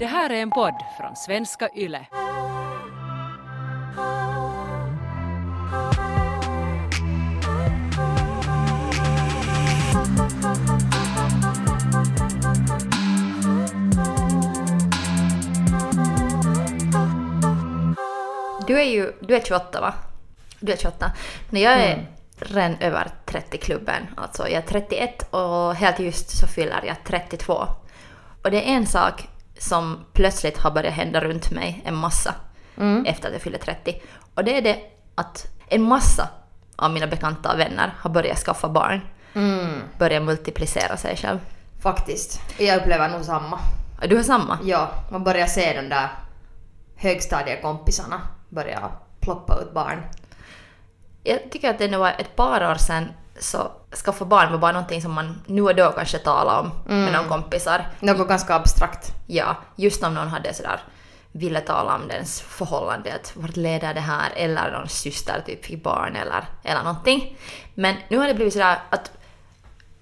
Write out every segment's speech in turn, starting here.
Det här är en podd från svenska YLE. Du är ju du är 28 va? Du är 28. När jag är redan över 30-klubben, alltså jag är 31 och helt just så fyller jag 32. Och det är en sak som plötsligt har börjat hända runt mig en massa efter att jag fyller 30. Och det är det att en massa av mina bekanta och vänner har börjat skaffa barn. Börjat multiplicera sig själv. Faktiskt. Jag upplever nog samma. Du har samma? Ja, man börjar se de där högstadiekompisarna börja ploppa ut barn. Jag tycker att det nu var ett par år sedan så skaffa barn var bara någonting som man nu och då kanske talade om med någon kompisar. Något ganska abstrakt. Ja, just om någon hade sådär ville tala om dens förhållande, att vart leder det här, eller någon syster typ fick barn eller, eller någonting. Men nu har det blivit sådär att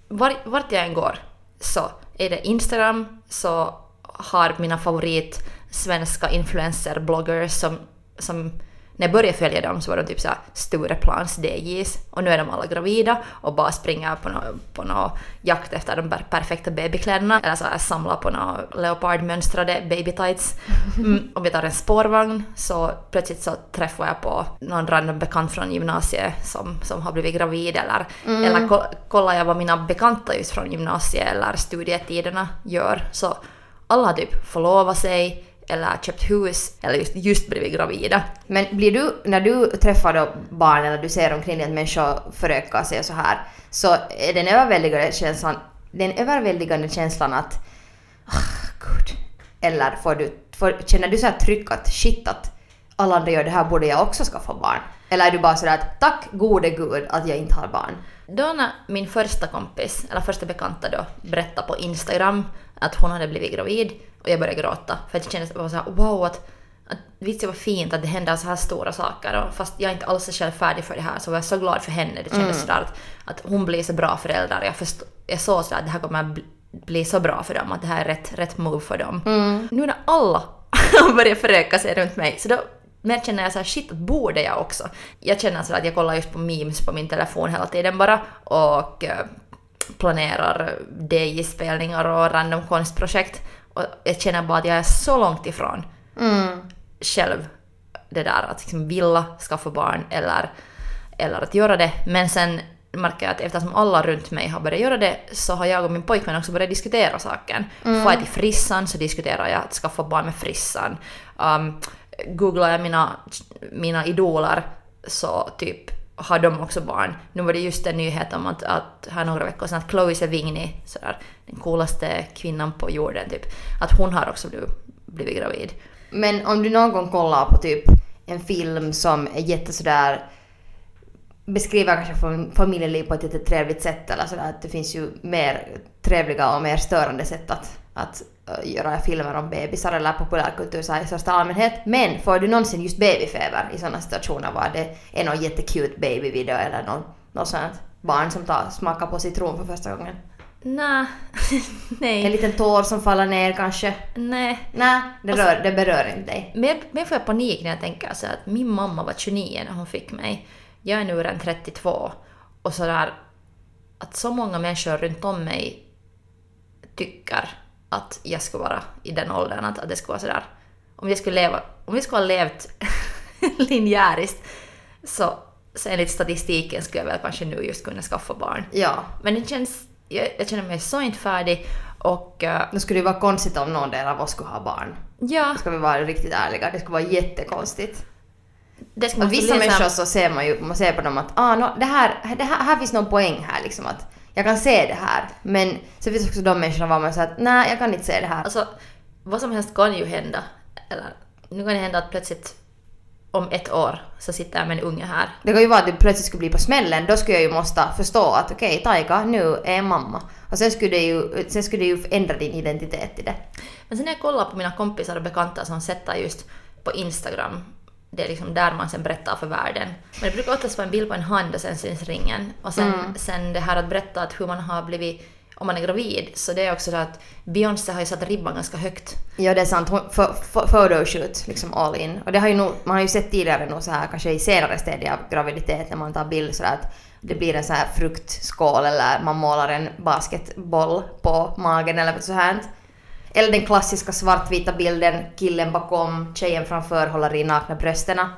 var, vart jag än går så är det Instagram så har mina favorit svenska influencer-bloggers som, som när jag började följa dem så var de typ såhär Stureplans DJs och nu är de alla gravida och bara springer på någon på nå jakt efter de per- perfekta babykläderna. Eller så här samlar på några leopardmönstrade baby tights. Mm, om vi tar en spårvagn så plötsligt så träffar jag på någon random bekant från gymnasiet som, som har blivit gravid eller, eller ko- kollar jag vad mina bekanta just från gymnasiet eller studietiderna gör. Så alla har typ förlovat sig eller köpt hus eller just, just blivit gravida. Men blir du, när du träffar då barn eller du ser omkring dig att människor förökar sig och så här, så är den överväldigande känslan, den överväldigande känslan att ah, gud. Eller får du, får, känner du så här tryck att shit att alla andra gör det här borde jag också skaffa barn? Eller är du bara sådär att tack gode gud att jag inte har barn? Då när min första kompis, eller första bekanta då, berättade på Instagram att hon hade blivit gravid och jag började gråta. För att jag kände bara så här, wow, att, att visst det var fint att det händer så här stora saker och fast jag inte alls är själv färdig för det här så var jag så glad för henne. Det kändes sådär att, att hon blir så bra förälder. Jag, först, jag såg sådär att det här kommer bli, bli så bra för dem, att det här är rätt, rätt move för dem. Nu när alla börjar föröka sig runt mig så då men känner jag så här, shit, borde jag också? Jag känner så att jag kollar just på memes på min telefon hela tiden bara och eh, planerar DJ-spelningar och random konstprojekt. Och jag känner bara att jag är så långt ifrån själv det där att liksom vilja skaffa barn eller, eller att göra det. Men sen märker jag att eftersom alla runt mig har börjat göra det så har jag och min pojkvän också börjat diskutera saken. Mm. Får jag till frissan så diskuterar jag att skaffa barn med frissan. Um, googlar jag mina, mina idoler så typ har de också barn. Nu var det just en nyhet om att, att här några veckor sedan att Chloe Sevigny, sådär, den coolaste kvinnan på jorden typ, att hon har också blivit, blivit gravid. Men om du någon gång kollar på typ en film som är jätte sådär beskriver kanske familjeliv på ett jättetrevligt sätt eller sådär att det finns ju mer trevliga och mer störande sätt att, att göra filmer om bebisar eller populärkultur så i största allmänhet. Men får du någonsin just babyfeber i sådana situationer var det är någon jättekul babyvideo eller någon, något sånt barn som tar, smakar på citron för första gången? En nej, liten tår som faller ner kanske? nej. Nej, det, Alltså- rör, det berör inte dig. Men, men får jag panik när jag tänker så att min mamma var 29 när hon fick mig. Jag är nu redan 32. Och sådär att så många människor runt om mig tycker att jag skulle vara i den åldern, att, att det skulle vara sådär. Om jag skulle leva, om vi skulle ha levt linjäriskt så, så enligt statistiken skulle jag väl kanske nu just kunna skaffa barn. Ja. Men det känns, jag, jag känner mig så inte färdig och uh, Då skulle det vara konstigt om någon del av oss skulle ha barn. ja, Ska vi vara riktigt ärliga. Det skulle vara jättekonstigt. det ska vissa människor så ser man ju, man ser på dem att ah, no, det här, det här, här finns någon poäng här liksom att jag kan se det här. Men så finns också de människorna var man säger att nej jag kan inte se det här. Alltså, vad som helst kan ju hända. Eller, nu kan det hända att plötsligt om ett år så sitter jag med en unge här. Det kan ju vara att du plötsligt skulle bli på smällen. Då skulle jag ju måste förstå att okej, Taika, nu är jag mamma. Och sen skulle, det ju, sen skulle det ju ändra din identitet i det. Men sen när jag kollar på mina kompisar och bekanta som sätter just på Instagram, det är liksom där man sen berättar för världen. Men det brukar oftast vara en bild på en hand och sen syns ringen. Och sen, sen det här att berätta att hur man har blivit om man är gravid, så det är också så att Beyoncé har ju satt ribban ganska högt. Ja, det är sant. Hon, för, för, photoshoot, liksom all in. Och det har ju nog, man har ju sett tidigare nog så här, kanske i senare stadier av graviditet när man tar bild så att det blir en så här fruktskål eller man målar en basketboll på magen eller så här. Eller den klassiska svartvita bilden, killen bakom, tjejen framför håller i nakna brösterna.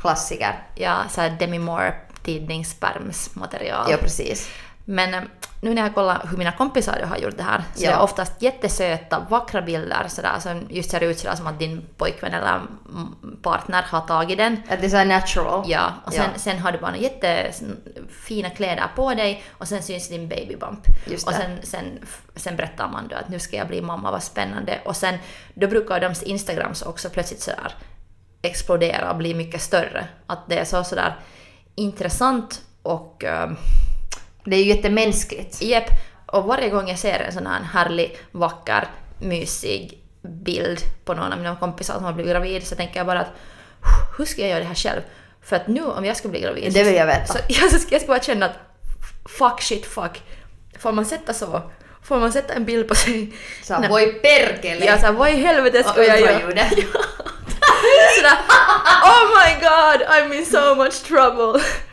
Klassiker. Ja, så Demi Moore tidningspermsmaterial. Ja, precis. Men eh, nu när jag kollar hur mina kompisar har gjort det här, så Ja. det är oftast jättesöta, vackra bilder sådär, som just ser ut sådär som att din pojkvän eller partner har tagit den. Att det är natural. Ja, och sen, Ja. sen har du bara jättefina kläder på dig och sen syns din babybump. Och sen, sen, sen berättar man då att nu ska jag bli mamma, vad spännande. Och sen då brukar deras Instagrams också plötsligt sådär explodera och bli mycket större. Att det är så sådär intressant och uh, Det är ju jättemänskligt. Jepp, och varje gång jag ser en sån här härlig, vacker, mysig bild på någon av mina kompisar som har blivit gravid så tänker jag bara att hur ska jag göra det här själv? För att nu om jag skulle bli gravid Det vill jag veta. så jag, så ska, jag ska bara känna att fuck shit fuck. Får man sätta så? Får man sätta en bild på sig? Så Nej. voi perkele! Ja, så vad i helvete ska jag göra? Sådär, oh my god, I'm in so much trouble.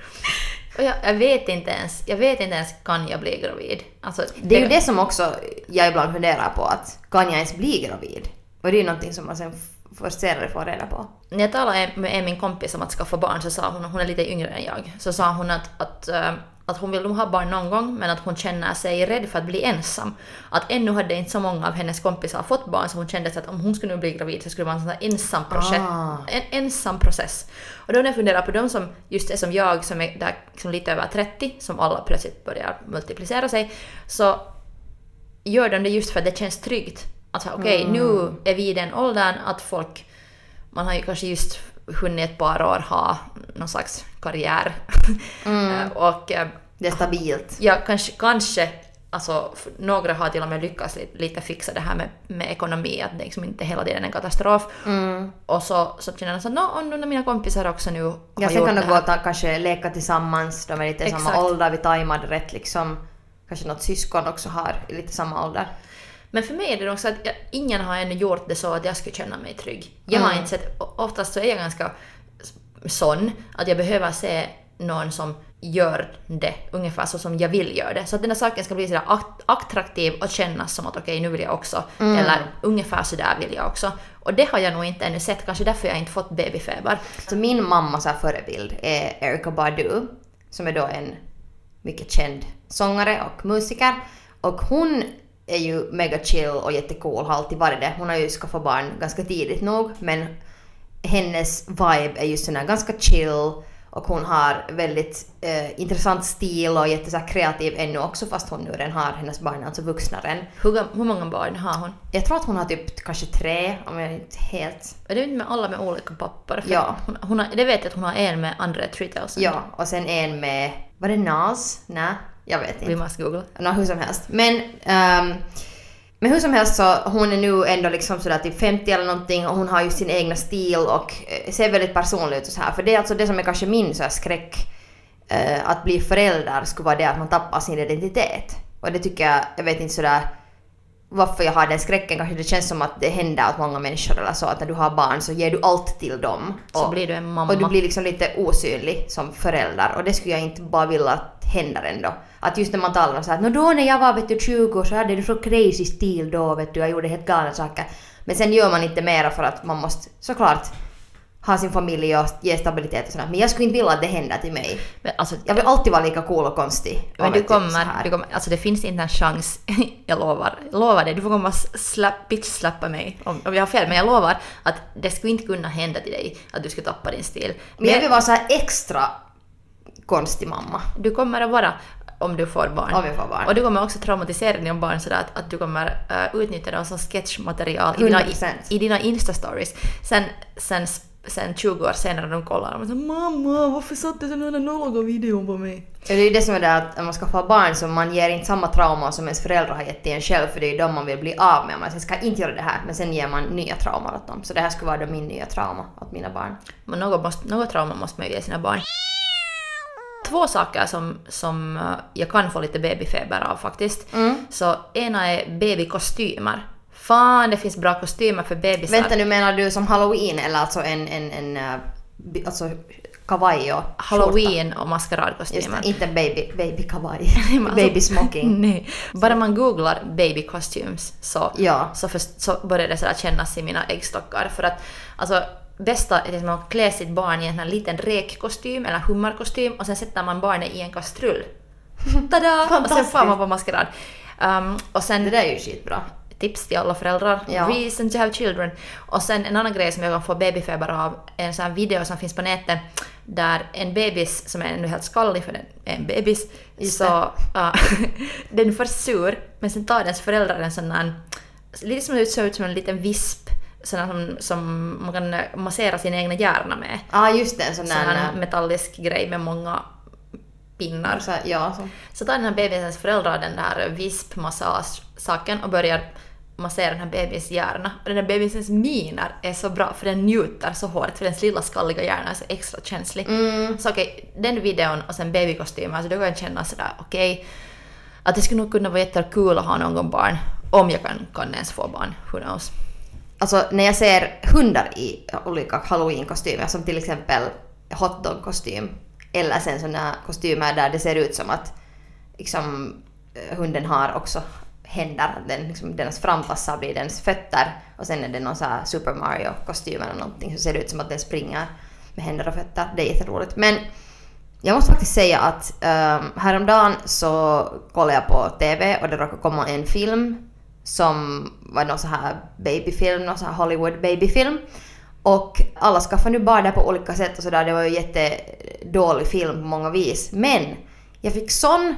Och jag, jag vet inte ens, jag vet inte ens kan jag bli gravid? Alltså, Det är ju det som också jag ibland funderar på, att kan jag ens bli gravid? Och det är ju någonting som man sen först senare får reda på. När jag talade med min kompis om att skaffa barn så sa hon, hon är lite yngre än jag, så sa hon att, att, eh, att hon vill nog ha barn någon gång men att hon känner sig rädd för att bli ensam. Att ännu hade inte så många av hennes kompisar fått barn så hon kände att om hon skulle nu bli gravid så skulle det vara en ensam process. Ah. En ensam process. Och då när jag funderar på de som just är som jag som är där, som lite över 30, som alla plötsligt börjar multiplicera sig, så gör de det just för att det känns tryggt. Att okej, nu är vi i den åldern att folk, man har ju kanske just hunnit ett par år ha någon slags karriär. Eh, och eh, Det är stabilt. ja, kanske, kanske alltså, några har till och med lyckats lite, lite fixa det här med, med ekonomi, att det liksom inte hela tiden är en katastrof. Och så, så känner jag så att "Nå, och nu när mina kompisar också nu har Ja, sen kan de gå och ta, kanske leka tillsammans, de är lite i samma ålder, vi tajmade rätt liksom. Kanske något syskon också har i lite samma ålder. Men för mig är det nog så att jag, ingen har ännu gjort det så att jag skulle känna mig trygg. Jag har inte sett, oftast så är jag ganska sån att jag behöver se någon som gör det ungefär så som jag vill göra det. Så att den här saken ska bli sådär att- attraktiv och kännas som att okej nu vill jag också. Eller ungefär sådär vill jag också. Och det har jag nog inte ännu sett, kanske därför jag inte fått babyfeber. Så min mammas förebild är Erykah Badu, som är då en mycket känd sångare och musiker. Och hon är ju mega chill och jättecool, har alltid varit det. Hon har ju skaffat barn ganska tidigt nog, men hennes vibe är just sån här ganska chill och hon har väldigt eh, intressant stil och jätte så kreativ ännu också fast hon nu redan har hennes barn, alltså vuxna än. Hur, hur många barn har hon? Jag tror att hon har typ kanske tre, om jag inte helt... Är det inte med alla med olika pappor? Ja. Hon, hon har, det vet jag att hon har en med André 3000. Ja, och sen en med... Var det Nas? Nej, jag vet inte. Vi måste googla. Nå, hur som helst. Men, ehm, men hur som helst så hon är nu ändå liksom sådär typ 50 eller någonting och hon har ju sin egna stil och eh, ser väldigt personlig ut och så här. För det är alltså det som är kanske min så här skräck eh, att bli förälder skulle vara det att man tappar sin identitet. Och det tycker jag, jag vet inte sådär varför jag har den skräcken kanske det känns som att det händer åt många människor eller så att när du har barn så ger du allt till dem. Så Och- blir du en mamma. och du blir liksom lite osynlig som förälder och det skulle jag inte bara vilja att händer ändå. Att just när man talar om så "Nå då när jag var vet du 20 så hade du så crazy stil då vet du, jag gjorde helt galna saker. Men sen gör man inte mera för att man måste såklart ha sin familj och ge stabilitet och sådär. Men jag skulle inte vilja att det händer till mig. Men alltså, Jag vill alltid vara lika cool och konstig. Men du kommer, du kommer, alltså det finns inte en chans, jag lovar, jag lovar det, du får komma och slapp, bitch-slappa mig om, om jag har fel, men jag lovar att det skulle inte kunna hända till dig att du skulle tappa din stil. Men jag vill vara så här extra konstig mamma. Du kommer att vara, om du får barn. Om jag får barn. Och du kommer också traumatisera dina barn sådär att, att du kommer uh, utnyttja dem som sketchmaterial i dina, 100%. i, i dina Insta-stories. Sen, sen, sen 20 år senare de kollar och säger “Mamma, varför satte du den där videon på mig?” Det är ju det som är det att när man ska få barn så man ger inte samma trauma som ens föräldrar har gett till en själv för det är ju de man vill bli av med. Man säger ska inte göra det här men sen ger man nya trauman åt dem. Så det här skulle vara då min nya trauma åt mina barn. Men något, måste, något trauma måste man ju ge sina barn. två saker som, som eh, jag kan få lite babyfeber av faktiskt. Mm. Så ena är babykostymer. Fan, det finns bra kostymer för bebisar. Vänta nu, menar du som halloween eller alltså en, en, en bi- alltså kavaj och skjorta? Halloween och maskeradkostymer. inte baby, baby kavaj. Alltså- baby smoking. Nej. Bara man googlar baby costumes så, Ja. så, så börjar det så där kännas i mina äggstockar. För att alltså, bästa är liksom att klä sitt barn i en liten räkkostym eller hummerkostym och sen sätter man barnet i en kastrull. Tada! och sen får man på maskerad. Um, och sen Det där är ju skitbra. Tips till alla föräldrar. Ja. Reason to have children. Och sen en annan grej som jag kan få babyfeber av är en sån video som finns på nätet där en bebis som är ännu helt skallig för den är en bebis Just så ja, den först sur men sen tar dens föräldrar en sån här lite som det ser ut som en liten visp här som, som man kan massera sin egna hjärna med. Ja, ah, just det, en sån där... här metallisk grej med många pinnar. Så, ja, så. Så tar den här bebisens föräldrar den där vispmassage-saken och börjar massera den här bebis hjärna. Och den här bebisens miner är så bra för den njuter så hårt för dens lilla skalliga hjärna är så extra känslig. Så okej, den videon och sen babykostymer, så då kan jag känna sådär okej, att det skulle nog kunna vara jättekul att ha någon barn. Om jag kan, kan ens få barn, who knows. Alltså när jag ser hundar i olika halloween-kostymer som till exempel hotdog-kostym eller sen såna kostymer där det ser ut som att liksom, hunden har också händer, att den, liksom, deras framtassar blir dens fötter och sen är det någon så här Super Mario-kostym eller någonting så ser det ut som att den springer med händer och fötter. Det är jätteroligt. Men jag måste faktiskt säga att um, häromdagen så kollade jag på TV och det råkade komma en film som var någon så här babyfilm, någon så här Hollywood babyfilm. Och alla skaffade nu barn där på olika sätt och sådär. Det var ju jättedålig film på många vis. Men jag fick sån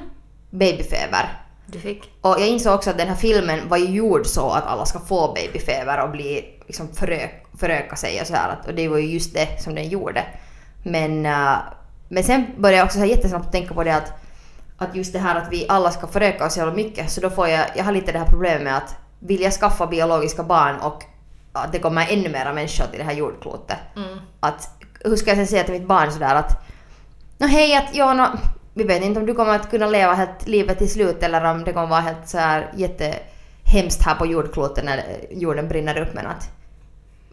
babyfeber. Du fick? Och jag insåg också att den här filmen var ju gjord så att alla ska få babyfeber och bli liksom förö, föröka sig och sådär. Och det var ju just det som den gjorde. Men, äh, men sen började jag också så här jättesnabbt tänka på det att, att just det här att vi alla ska föröka oss jävla mycket. Så då får jag, jag har lite det här problemet med att vill jag skaffa biologiska barn och att det kommer ännu mera människor till det här jordklotet. Att, hur ska jag sen säga till mitt barn sådär att Nå hej, att ja, no, vi vet inte om du kommer att kunna leva helt livet till slut eller om det kommer vara helt så här jättehemskt här på jordklotet när jorden brinner upp men att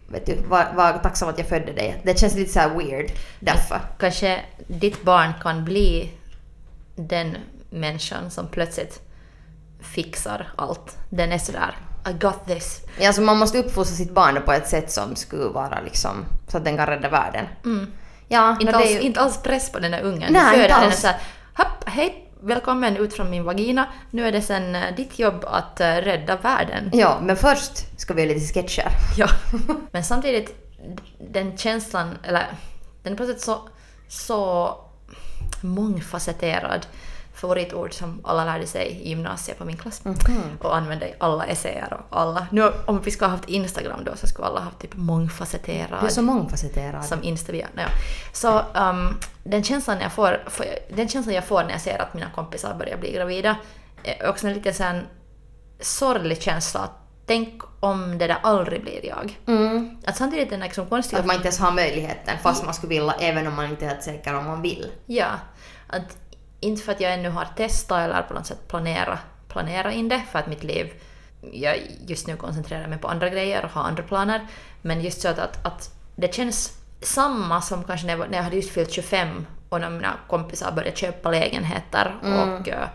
vet du, var, var tacksam att jag födde dig. Det känns lite så här weird därför. Kanske ditt barn kan bli den människan som plötsligt fixar allt. Den är sådär I got this. Ja, alltså man måste uppfostra sitt barn på ett sätt som skulle vara liksom så att den kan rädda världen. Ja, Inte, alls, ju, inte alls press på den där ungen. Nej, du föder den såhär Hopp, hej, välkommen ut från min vagina. Nu är det sen eh, ditt jobb att eh, rädda världen. ja, men först ska vi göra lite sketcher. Ja. Men samtidigt, den känslan, eller den är på sätt så, så mångfacetterad favoritord som alla lärde sig i gymnasiet på min klass. Och använde alla essäer och alla. Nu om vi skulle ha haft Instagram då så skulle alla ha haft typ mångfacetterad. Du är så mångfacetterad. som Insta-bio. Naja. Så um, den, känslan jag får, den känslan jag får när jag ser att mina kompisar börjar bli gravida är också en lite sån sorglig känsla. Tänk om det där aldrig blir jag. Mm. Att samtidigt den liksom konstiga... Att man inte ens har möjligheten fast man skulle vilja även om man inte är helt säker om man vill. Ja. Att inte för att jag ännu har testat eller på något sätt planera, planera in det för att mitt liv... Jag just nu koncentrerar mig på andra grejer och har andra planer. Men just så att, att, att det känns samma som kanske när jag, när jag hade just fyllt 25 och när mina kompisar började köpa lägenheter och eh, eh,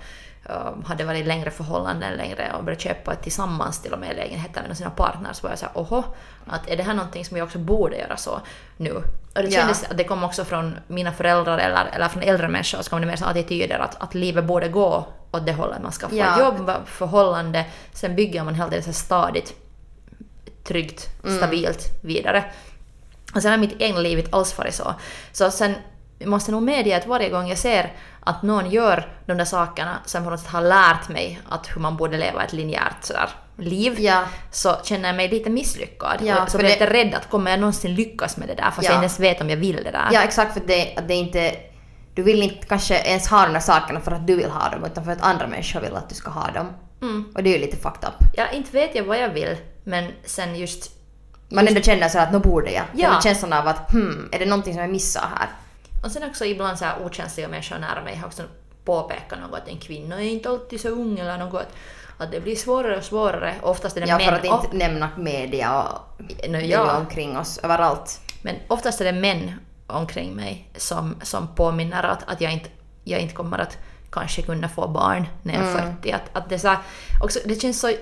hade varit i längre förhållanden längre och började köpa tillsammans till och med lägenheter med sina partners så var jag såhär oho, att är det här någonting som jag också borde göra så nu? Och det Ja. kändes att det kom också från mina föräldrar eller, eller från äldre människor så kom det mer såna attityder att, att livet borde gå åt det hållet. Man ska få Ja. jobb, förhållande, sen bygger man så här stadigt, tryggt, stabilt vidare. Och sen har mitt egna liv inte alls varit så. Så sen måste jag nog medge att varje gång jag ser att någon gör de där sakerna som på något sätt har lärt mig att hur man borde leva ett linjärt sådär liv, Ja. så känner jag mig lite misslyckad. Ja, så blir jag lite rädd att kommer jag någonsin lyckas med det där fast Ja. jag inte ens vet om jag vill det där. Ja exakt för det, att det inte... Du vill inte kanske ens ha de där sakerna för att du vill ha dem utan för att andra människor vill att du ska ha dem. Mm. Och det är ju lite fucked up. Ja, inte vet jag vad jag vill, men sen just... Man ändå känner så att nu borde jag. Ja. Känslan av att hmm, är det någonting som jag missar här? Och sen också ibland så här okänsliga människor nära mig har också påpekat något att en kvinna är inte alltid så ung eller något. Att det blir svårare och svårare. Oftast är det Ja, män. för att inte och- nämna media och No, ja. omkring oss överallt. Men oftast är det män omkring mig som, som påminner att, att jag, inte, jag inte kommer att kanske kunna få barn när jag är 40. Att, att det, så här, också, det känns så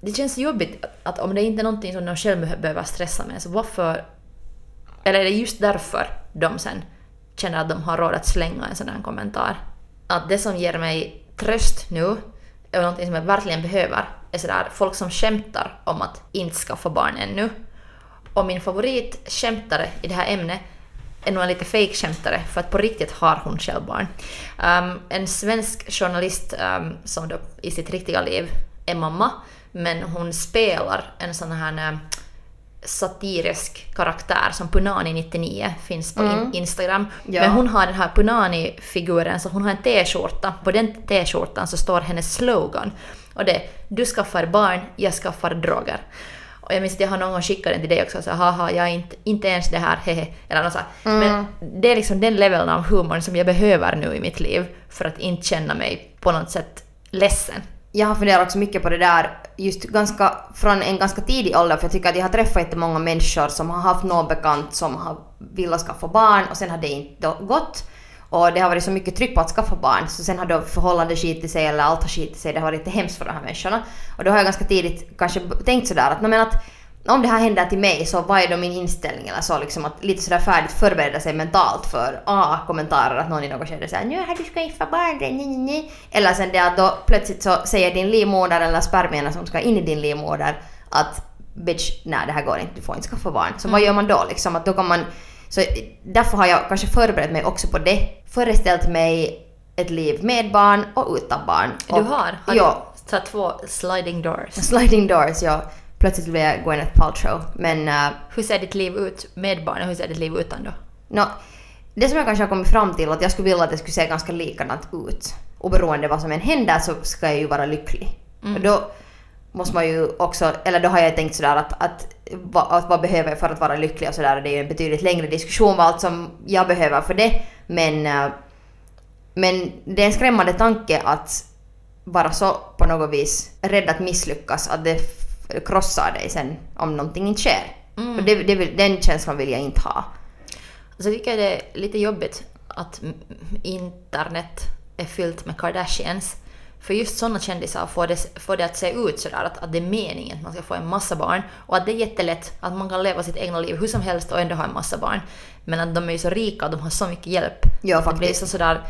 det känns jobbigt att, att om det inte är någonting som de själva behöver stressa med, så varför... Eller är det just därför de sen känner att de har råd att slänga en sån här kommentar? Att det som ger mig tröst nu, är någonting som jag verkligen behöver, är sådär folk som skämtar om att inte skaffa barn ännu. Och min favoritskämtare i det här ämnet är nog en lite fejkskämtare, för att på riktigt har hon själv barn. Um, en svensk journalist um, som då i sitt riktiga liv är mamma men hon spelar en sån här ehm, satirisk karaktär som Punani99 finns på in- Instagram. Ja. Men hon har den här Punani-figuren så hon har en t-skjorta. På den t-skjortan så står hennes slogan och det är “Du skaffar barn, jag skaffar droger”. Och jag minns att jag har någon gång skickat den till dig också, så haha, jag är inte, inte ens det här, hehe, eller något så. här. Men det är liksom den leveln av humor som jag behöver nu i mitt liv för att inte känna mig på något sätt ledsen. Jag har funderat också mycket på det där just ganska, från en ganska tidig ålder för jag tycker att jag har träffat jättemånga människor som har haft någon bekant som har velat skaffa barn och sen har det inte gått. Och det har varit så mycket tryck på att skaffa barn så sen har då förhållandet skitit sig eller allt har skitit sig. Det har varit lite hemskt för de här människorna. Och då har jag ganska tidigt kanske tänkt sådär att, men att om det här händer till mig så vad är då min inställning eller så liksom att lite sådär färdigt förbereda sig mentalt för A kommentarer att någon i något skede säger nu har du skaffa barn nej, nej, nej. Eller sen det att då plötsligt så säger din livmoder eller spermierna som ska in i din livmoder att bitch nej det här går inte, du får inte skaffa barn. Så vad gör man då liksom? Att då kan man så därför har jag kanske förberett mig också på det. Föreställt mig ett liv med barn och utan barn. Du har? Har ja, du två sliding doors? sliding doors, ja. Plötsligt blev jag Gwyneth Paltrow. Men uh, Hur ser ditt liv ut med barn och hur ser ditt liv utan då? Nå, det som jag kanske har kommit fram till att jag skulle vilja att det skulle se ganska likadant ut. Oberoende vad som än händer så ska jag ju vara lycklig. Och då måste man ju också, eller då har jag tänkt sådär att, att, att vad behöver jag för att vara lycklig och sådär. Det är ju en betydligt längre diskussion vad allt som jag behöver för det. Men, eh, men det är en skrämmande tanke att vara så på något vis rädd att misslyckas, att det krossar dig sen om någonting inte sker. Och det, det, den känslan vill jag inte ha. Jag tycker det är lite jobbigt att internet är fyllt med Kardashians. För just sådana kändisar får det, får det att se ut sådär att, att det är meningen att man ska få en massa barn och att det är jättelätt att man kan leva sitt egna liv hur som helst och ändå ha en massa barn. Men att de är ju så rika och de har så mycket hjälp. Ja, Att Det blir faktiskt. så sådär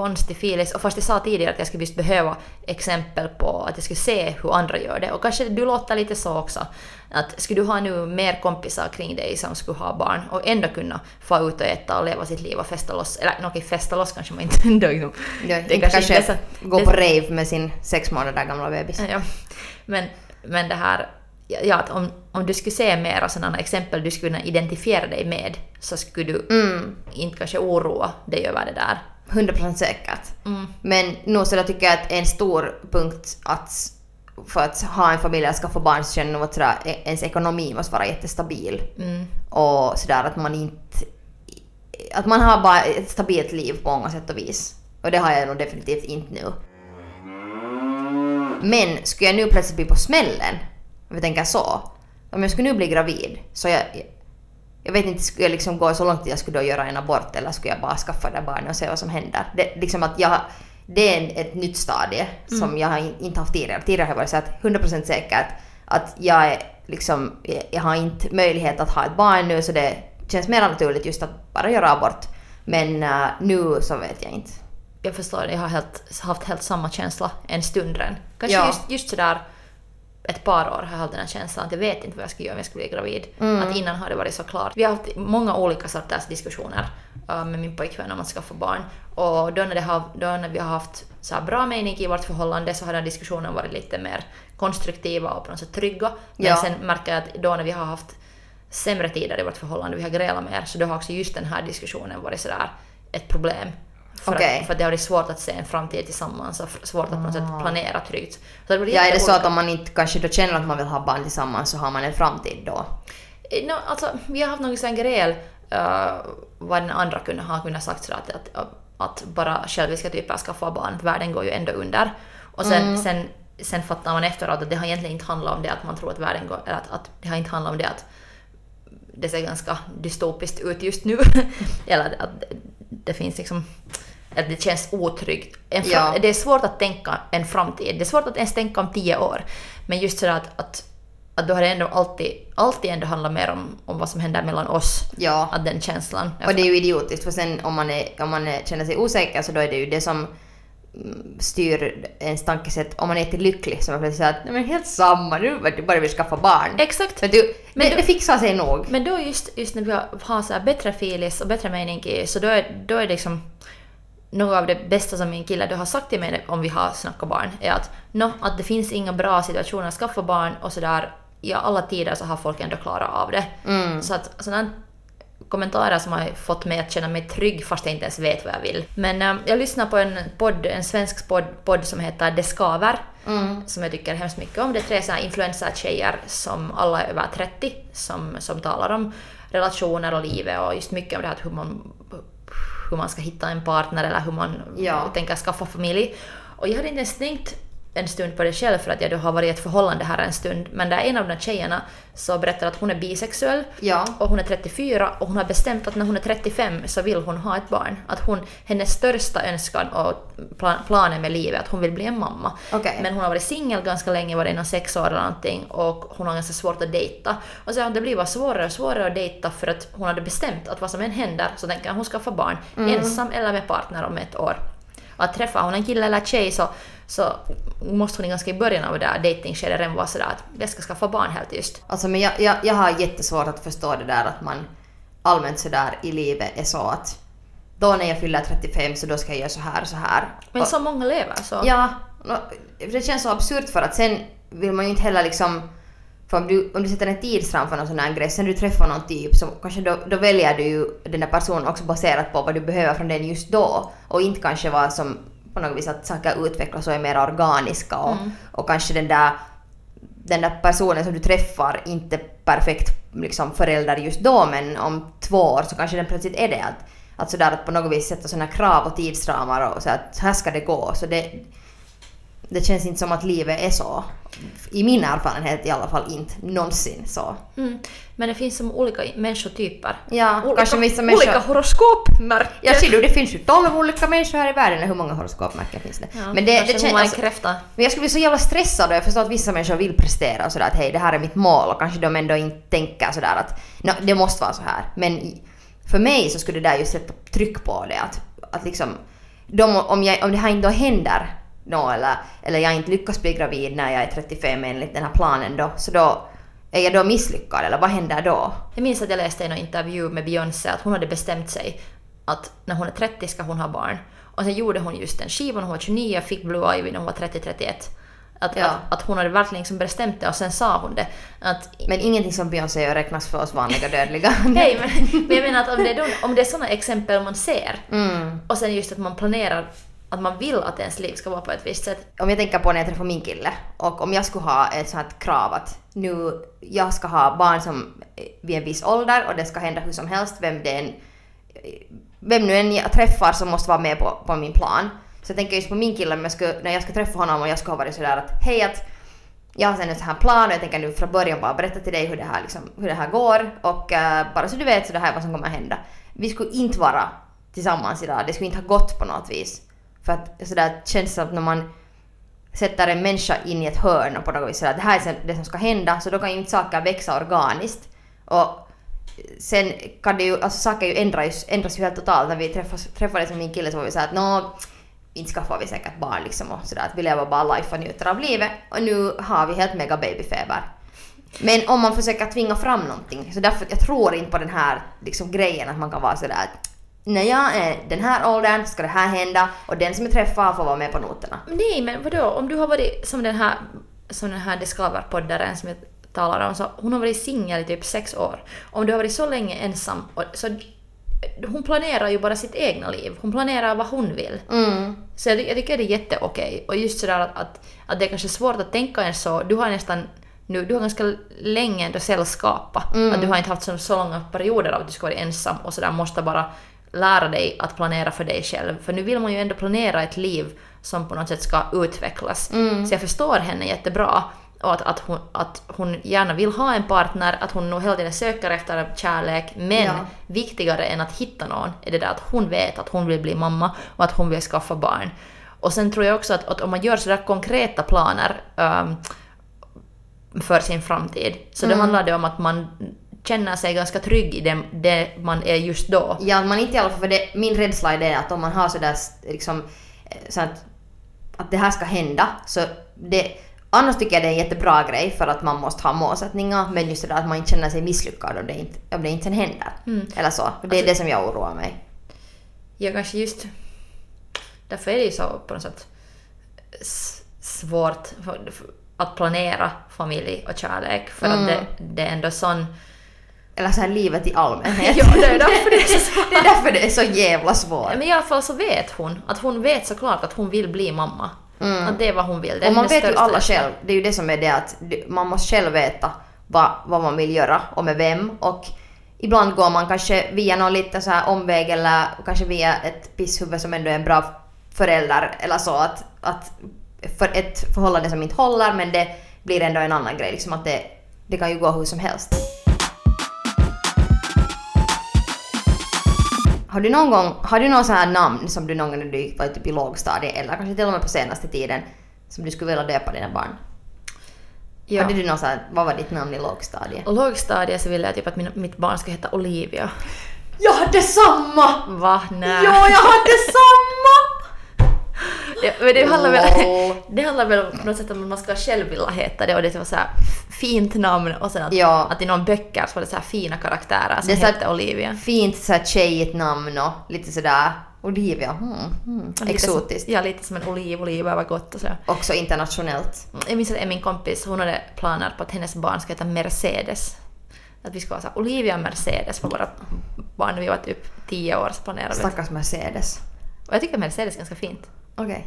konstig feeling. Och fast jag sa tidigare att jag skulle just behöva exempel på att jag skulle se hur andra gör det. Och kanske du låter lite så också. Att skulle du ha nu mer kompisar kring dig som skulle ha barn och ändå kunna få ut och äta och leva sitt liv och festa loss. Eller okej, festa loss kanske man inte ändå liksom. Ja, Det kanske kanske så- gå på rave med sin sex månader gamla bebis. Ja, men, men det här, ja, att om, om du skulle se mera sådana exempel du skulle kunna identifiera dig med så skulle du Mm. inte kanske oroa dig över det där. 100% säkert. Mm. Men nog så jag tycker jag att en stor punkt att för att ha en familj eller skaffa barn så känner jag att sådär, e- ens ekonomi måste vara jättestabil. Mm. Och sådär att man inte... Att man har bara ett stabilt liv på många sätt och vis. Och det har jag nog definitivt inte nu. Men skulle jag nu plötsligt bli på smällen, om vi tänker så. Om jag skulle nu bli gravid, så jag... Jag vet inte, skulle jag liksom gå så långt att jag skulle då göra en abort eller skulle jag bara skaffa det barnet och se vad som händer? Det, liksom att jag, det är en, ett nytt stadie som jag har in, inte haft tidigare. Tidigare har jag varit så att 100% säkert att jag är liksom, jag, har inte möjlighet att ha ett barn nu så det känns mer naturligt just att bara göra abort. Men eh, nu så vet jag inte. Jag förstår, jag har helt, haft helt samma känsla en stund redan. Kanske Ja. just, just sådär ett par år har jag haft den här känslan att jag vet inte vad jag ska göra om jag skulle bli gravid. Mm. Att innan har det varit så klart. Vi har haft många olika sorters diskussioner uh, med min pojkvän om att skaffa barn. Och då när, det har, då när vi har haft så bra mening i vårt förhållande så har den diskussionen varit lite mer konstruktiva och på något sätt trygga. Men Ja. sen märker jag att då när vi har haft sämre tider i vårt förhållande, vi har grälat mer, så då har också just den här diskussionen varit sådär ett problem. För, Okej. att, för det har varit svårt att se en framtid tillsammans och svårt att på något sätt planera tryggt. Så det Ja, är det så att om man inte kanske då känner att man vill ha barn tillsammans så har man en framtid då? Eh, No, alltså, vi har haft någon sån gräl eh, vad den andra kunde ha kunnat sagt sådär att, att, att bara själviska typer skaffar barn, att världen går ju ändå under. Och sen, sen, sen fattar man efteråt att det har egentligen inte handlat om det att man tror att världen går, eller att, att det har inte handlat om det att det ser ganska dystopiskt ut just nu. eller att det finns liksom att det känns otryggt. Ja. Det är svårt att tänka en framtid. Det är svårt att ens tänka om tio år. Men just sådär att, att, att då har det ändå alltid, alltid ändå handlat mer om, om vad som händer mellan oss. Ja. Att den känslan. Och det är ju idiotiskt för sen om man, är, om man är, känner sig osäker så då är det ju det som mm, styr ens tankesätt om man är till lycklig så man plötsligt säger att nej men helt samma nu bara vill skaffa barn. Exakt. Men du, Men det, du- det fixar sig nog. Men då just, just när vi har, har så bättre filis och bättre mening i, så då är, då är det liksom något av det bästa som min kille då har sagt till mig om vi har snackat barn är att, no, att det finns inga bra situationer att skaffa barn och sådär i alla tider så har folk ändå klarat av det. Så att sådana kommentarer som har fått mig att känna mig trygg fast jag inte ens vet vad jag vill. Men eh, jag lyssnar på en podd, en svensk podd, podd som heter Det skaver. Som jag tycker hemskt mycket om. Det är tre så här influencer-tjejer som alla är över 30 som, som talar om relationer och livet och just mycket om det här hur man, hur man ska hitta en partner eller hur man Ja. tänker skaffa familj. Och jag hade inte ens tänkt en stund på det själv för att jag då har varit i ett förhållande här en stund. Men där en av de här tjejerna så berättar att hon är bisexuell Ja. och hon är 34 och hon har bestämt att när hon är 35 så vill hon ha ett barn. Att hon, hennes största önskan och plan, planen med livet är att hon vill bli en mamma. Okej. Men hon har varit singel ganska länge, varit inom sex år eller någonting och hon har ganska svårt att dejta. Och så det blir bara svårare och svårare att dejta för att hon hade bestämt att vad som än händer så tänker hon skaffa barn ensam eller med partner om ett år. Att träffa hon en kille eller tjej så, så måste hon ganska i början av det där dejtingskedet redan vara sådär att det ska skaffa barn helt just. Alltså men jag, jag, jag har jättesvårt att förstå det där att man allmänt sådär i livet är så att då när jag fyller 35 så då ska jag göra så här och så här. Men Och- så många lever så. Ja, det känns så absurt för att sen vill man ju inte heller liksom för om du, om du sätter en tidsram för någon sån här grej, sen du träffar någon typ så kanske då, då väljer du ju den där personen också baserat på vad du behöver från den just då och inte kanske vad som på något vis att saker utvecklas och är mer organiska och, och kanske den där den där personen som du träffar inte perfekt liksom förälder just då men om två år så kanske den plötsligt är det. Att, att sådär att på något vis sätta sådana krav och tidsramar och så att här ska det gå. Så det, det känns inte som att livet är så. I min erfarenhet i alla fall inte någonsin så. Mm. Men det finns som olika människotyper. Ja, olika, kanske vissa människor... Olika horoskopmärken. Ja, ser du, det finns ju 12 olika människor här i världen. Hur många horoskopmärken finns det? Ja, men det, det känns... Alltså, kräfta. men jag skulle bli så jävla stressad och jag förstår att vissa människor vill prestera och sådär att hej det här är mitt mål och kanske de ändå inte tänker sådär att "Nå, det måste vara så här. Men för mig så skulle det där ju sätta tryck på det att, att liksom de, om, jag, om det här inte då händer nå eller, eller jag inte lyckas bli gravid när jag är 35 enligt den här planen då så då är jag då misslyckad eller vad händer då? Jag minns att jag läste i någon intervju med Beyoncé att hon hade bestämt sig att när hon är 30 ska hon ha barn. Och sen gjorde hon just en skiva när hon var 29 fick Blue Ivy när hon var 30-31. Att, Ja. att, att hon hade verkligen liksom bestämt det och sen sa hon det. Att, Men ingenting som Beyoncé gör räknas för oss vanliga dödliga. Nej, men, men jag menar att om det är, de, om det är sådana exempel man ser Mm. och sen just att man planerar att man vill att ens liv ska vara på ett visst sätt. om jag tänker på när jag träffar min kille och om jag skulle ha ett sånt här krav att nu jag ska ha barn som vid en viss ålder och det ska hända hur som helst, vem det än, vem nu än jag träffar som måste vara med på, på min plan. Så jag tänker just på min kille jag skulle, när jag ska träffa honom och jag ska ha varit sådär att hej att jag har sen en sån här plan och jag tänker nu från början bara berätta till dig hur det här, liksom, hur det här går och uh, bara så du vet så det här är vad som kommer hända. Vi skulle inte vara tillsammans idag, det skulle inte ha gått på något vis. För att sådär känns det som att när man sätter en människa in i ett hörn och på något vis sådär, det här är det som ska hända, så då kan ju inte saker växa organiskt. Och sen kan det ju, alltså saker ju ändras, ändras ju helt totalt. När vi träffas, träffades liksom med min kille så var vi såhär att nå, inte skaffar vi säkert barn liksom och sådär att vi lever bara life och njuter av livet. Och nu har vi helt mega babyfeber. Men om man försöker tvinga fram någonting, så därför jag tror inte på den här liksom, grejen att man kan vara sådär att när jag är den här åldern ska det här hända och den som jag träffar får vara med på noterna. Nej, men vadå? Om du har varit som den här, som den här Discover-poddaren som jag talar om, så hon har varit singel i typ sex år. Om du har varit så länge ensam, så hon planerar ju bara sitt egna liv. Hon planerar vad hon vill. Mm. Så jag, jag tycker det är jätteokej. Och just sådär att, att, att det är kanske svårt att tänka en så. Du har nästan nu, du har ganska länge ändå sällskapa. Att du har inte haft så, så långa perioder av att du ska vara ensam och sådär måste bara lära dig att planera för dig själv. För nu vill man ju ändå planera ett liv som på något sätt ska utvecklas. Så jag förstår henne jättebra. Och att, att, hon, att hon gärna vill ha en partner, att hon nog hela tiden söker efter kärlek. Men Ja. viktigare än att hitta någon är det där att hon vet att hon vill bli mamma och att hon vill skaffa barn. Och sen tror jag också att, att om man gör sådär konkreta planer ehm, för sin framtid, så då handlar det om att man känner sig ganska trygg i det, det man är just då. Ja, man inte i alla fall, för det, min rädsla är det att om man har sådär liksom, eh, så att, att det här ska hända, så det, annars tycker jag det är en jättebra grej för att man måste ha målsättningar, men just det där att man inte känner sig misslyckad om det inte, om det inte sen händer. Eller så. Det är det som jag oroar mig. Ja, kanske just därför är det ju så på något sätt svårt att planera familj och kärlek för att det, det är ändå sån... Eller så här livet i allmänhet. Ja, det är därför det är så svårt. det är därför det är så jävla svårt. Men i alla fall så vet hon att hon vet såklart att hon vill bli mamma. Att det är vad hon vill. Det är Och man vet ju alla själv, det är ju det som är det att man måste själv veta vad, vad man vill göra och med vem. Och ibland går man kanske via någon liten så här omväg eller kanske via ett pisshuvud som ändå är en bra förälder eller så att, att för ett förhållande som inte håller men det blir ändå en annan grej. Liksom att det, det kan ju gå hur som helst. Har du någon gång, har du någon så här namn som du någon gång när du var typ i lågstadiet eller kanske till och med på senaste tiden som du skulle vilja döpa dina barn? Ja. Hade du någon så här, vad var ditt namn i lågstadiet? Och lågstadiet så ville jag typ att min, mitt barn ska heta Olivia. Jag hade samma! Va? Nej. Ja, jag hade samma! Ja, men det handlar väl, det handlar väl på något sätt om att man ska själv vilja heta det och det ska vara så här fint namn och sen att, Ja. att i någon böcker så var det så här fina karaktärer som Det hette Olivia. Fint så här tjejigt namn och lite sådär Olivia, hmm. Lite exotiskt. Som, ja, lite som en oliv, oliv var gott och så. Också internationellt. Jag minns att min kompis, hon hade planer på att hennes barn ska heta Mercedes. Att vi skulle ha så här, Olivia Mercedes för våra barn när vi var typ 10 år så planerade vi. Stackars Mercedes. Och jag tycker Mercedes är ganska fint. Okej.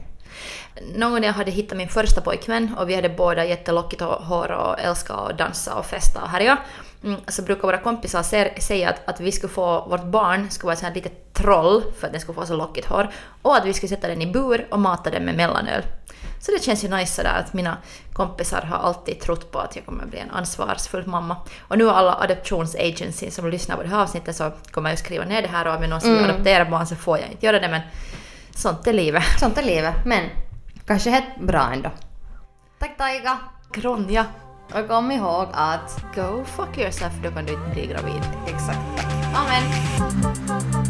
Någon gång när jag hade hittat min första pojkvän och vi hade båda jättelockigt hår och älskade att dansa och festa och härja. Mm, så brukar våra kompisar sä- säga att, att vi skulle få, vårt barn skulle vara ett sånt här litet troll för att den skulle få så lockigt hår. Och att vi skulle sätta den i bur och mata den med mellanöl. Så det känns ju nice sådär att mina kompisar har alltid trott på att jag kommer bli en ansvarsfull mamma. Och nu alla adoptionsagencies som lyssnar på det här avsnittet så kommer jag ju skriva ner det här och om jag någonsin vill adoptera barn så får jag inte göra det men sånt är livet. Sånt är livet, men kanske helt bra ändå. Tack Taika! Kronja. Och kom ihåg att... Go fuck yourself, då kan du inte bli gravid. Exakt. Amen!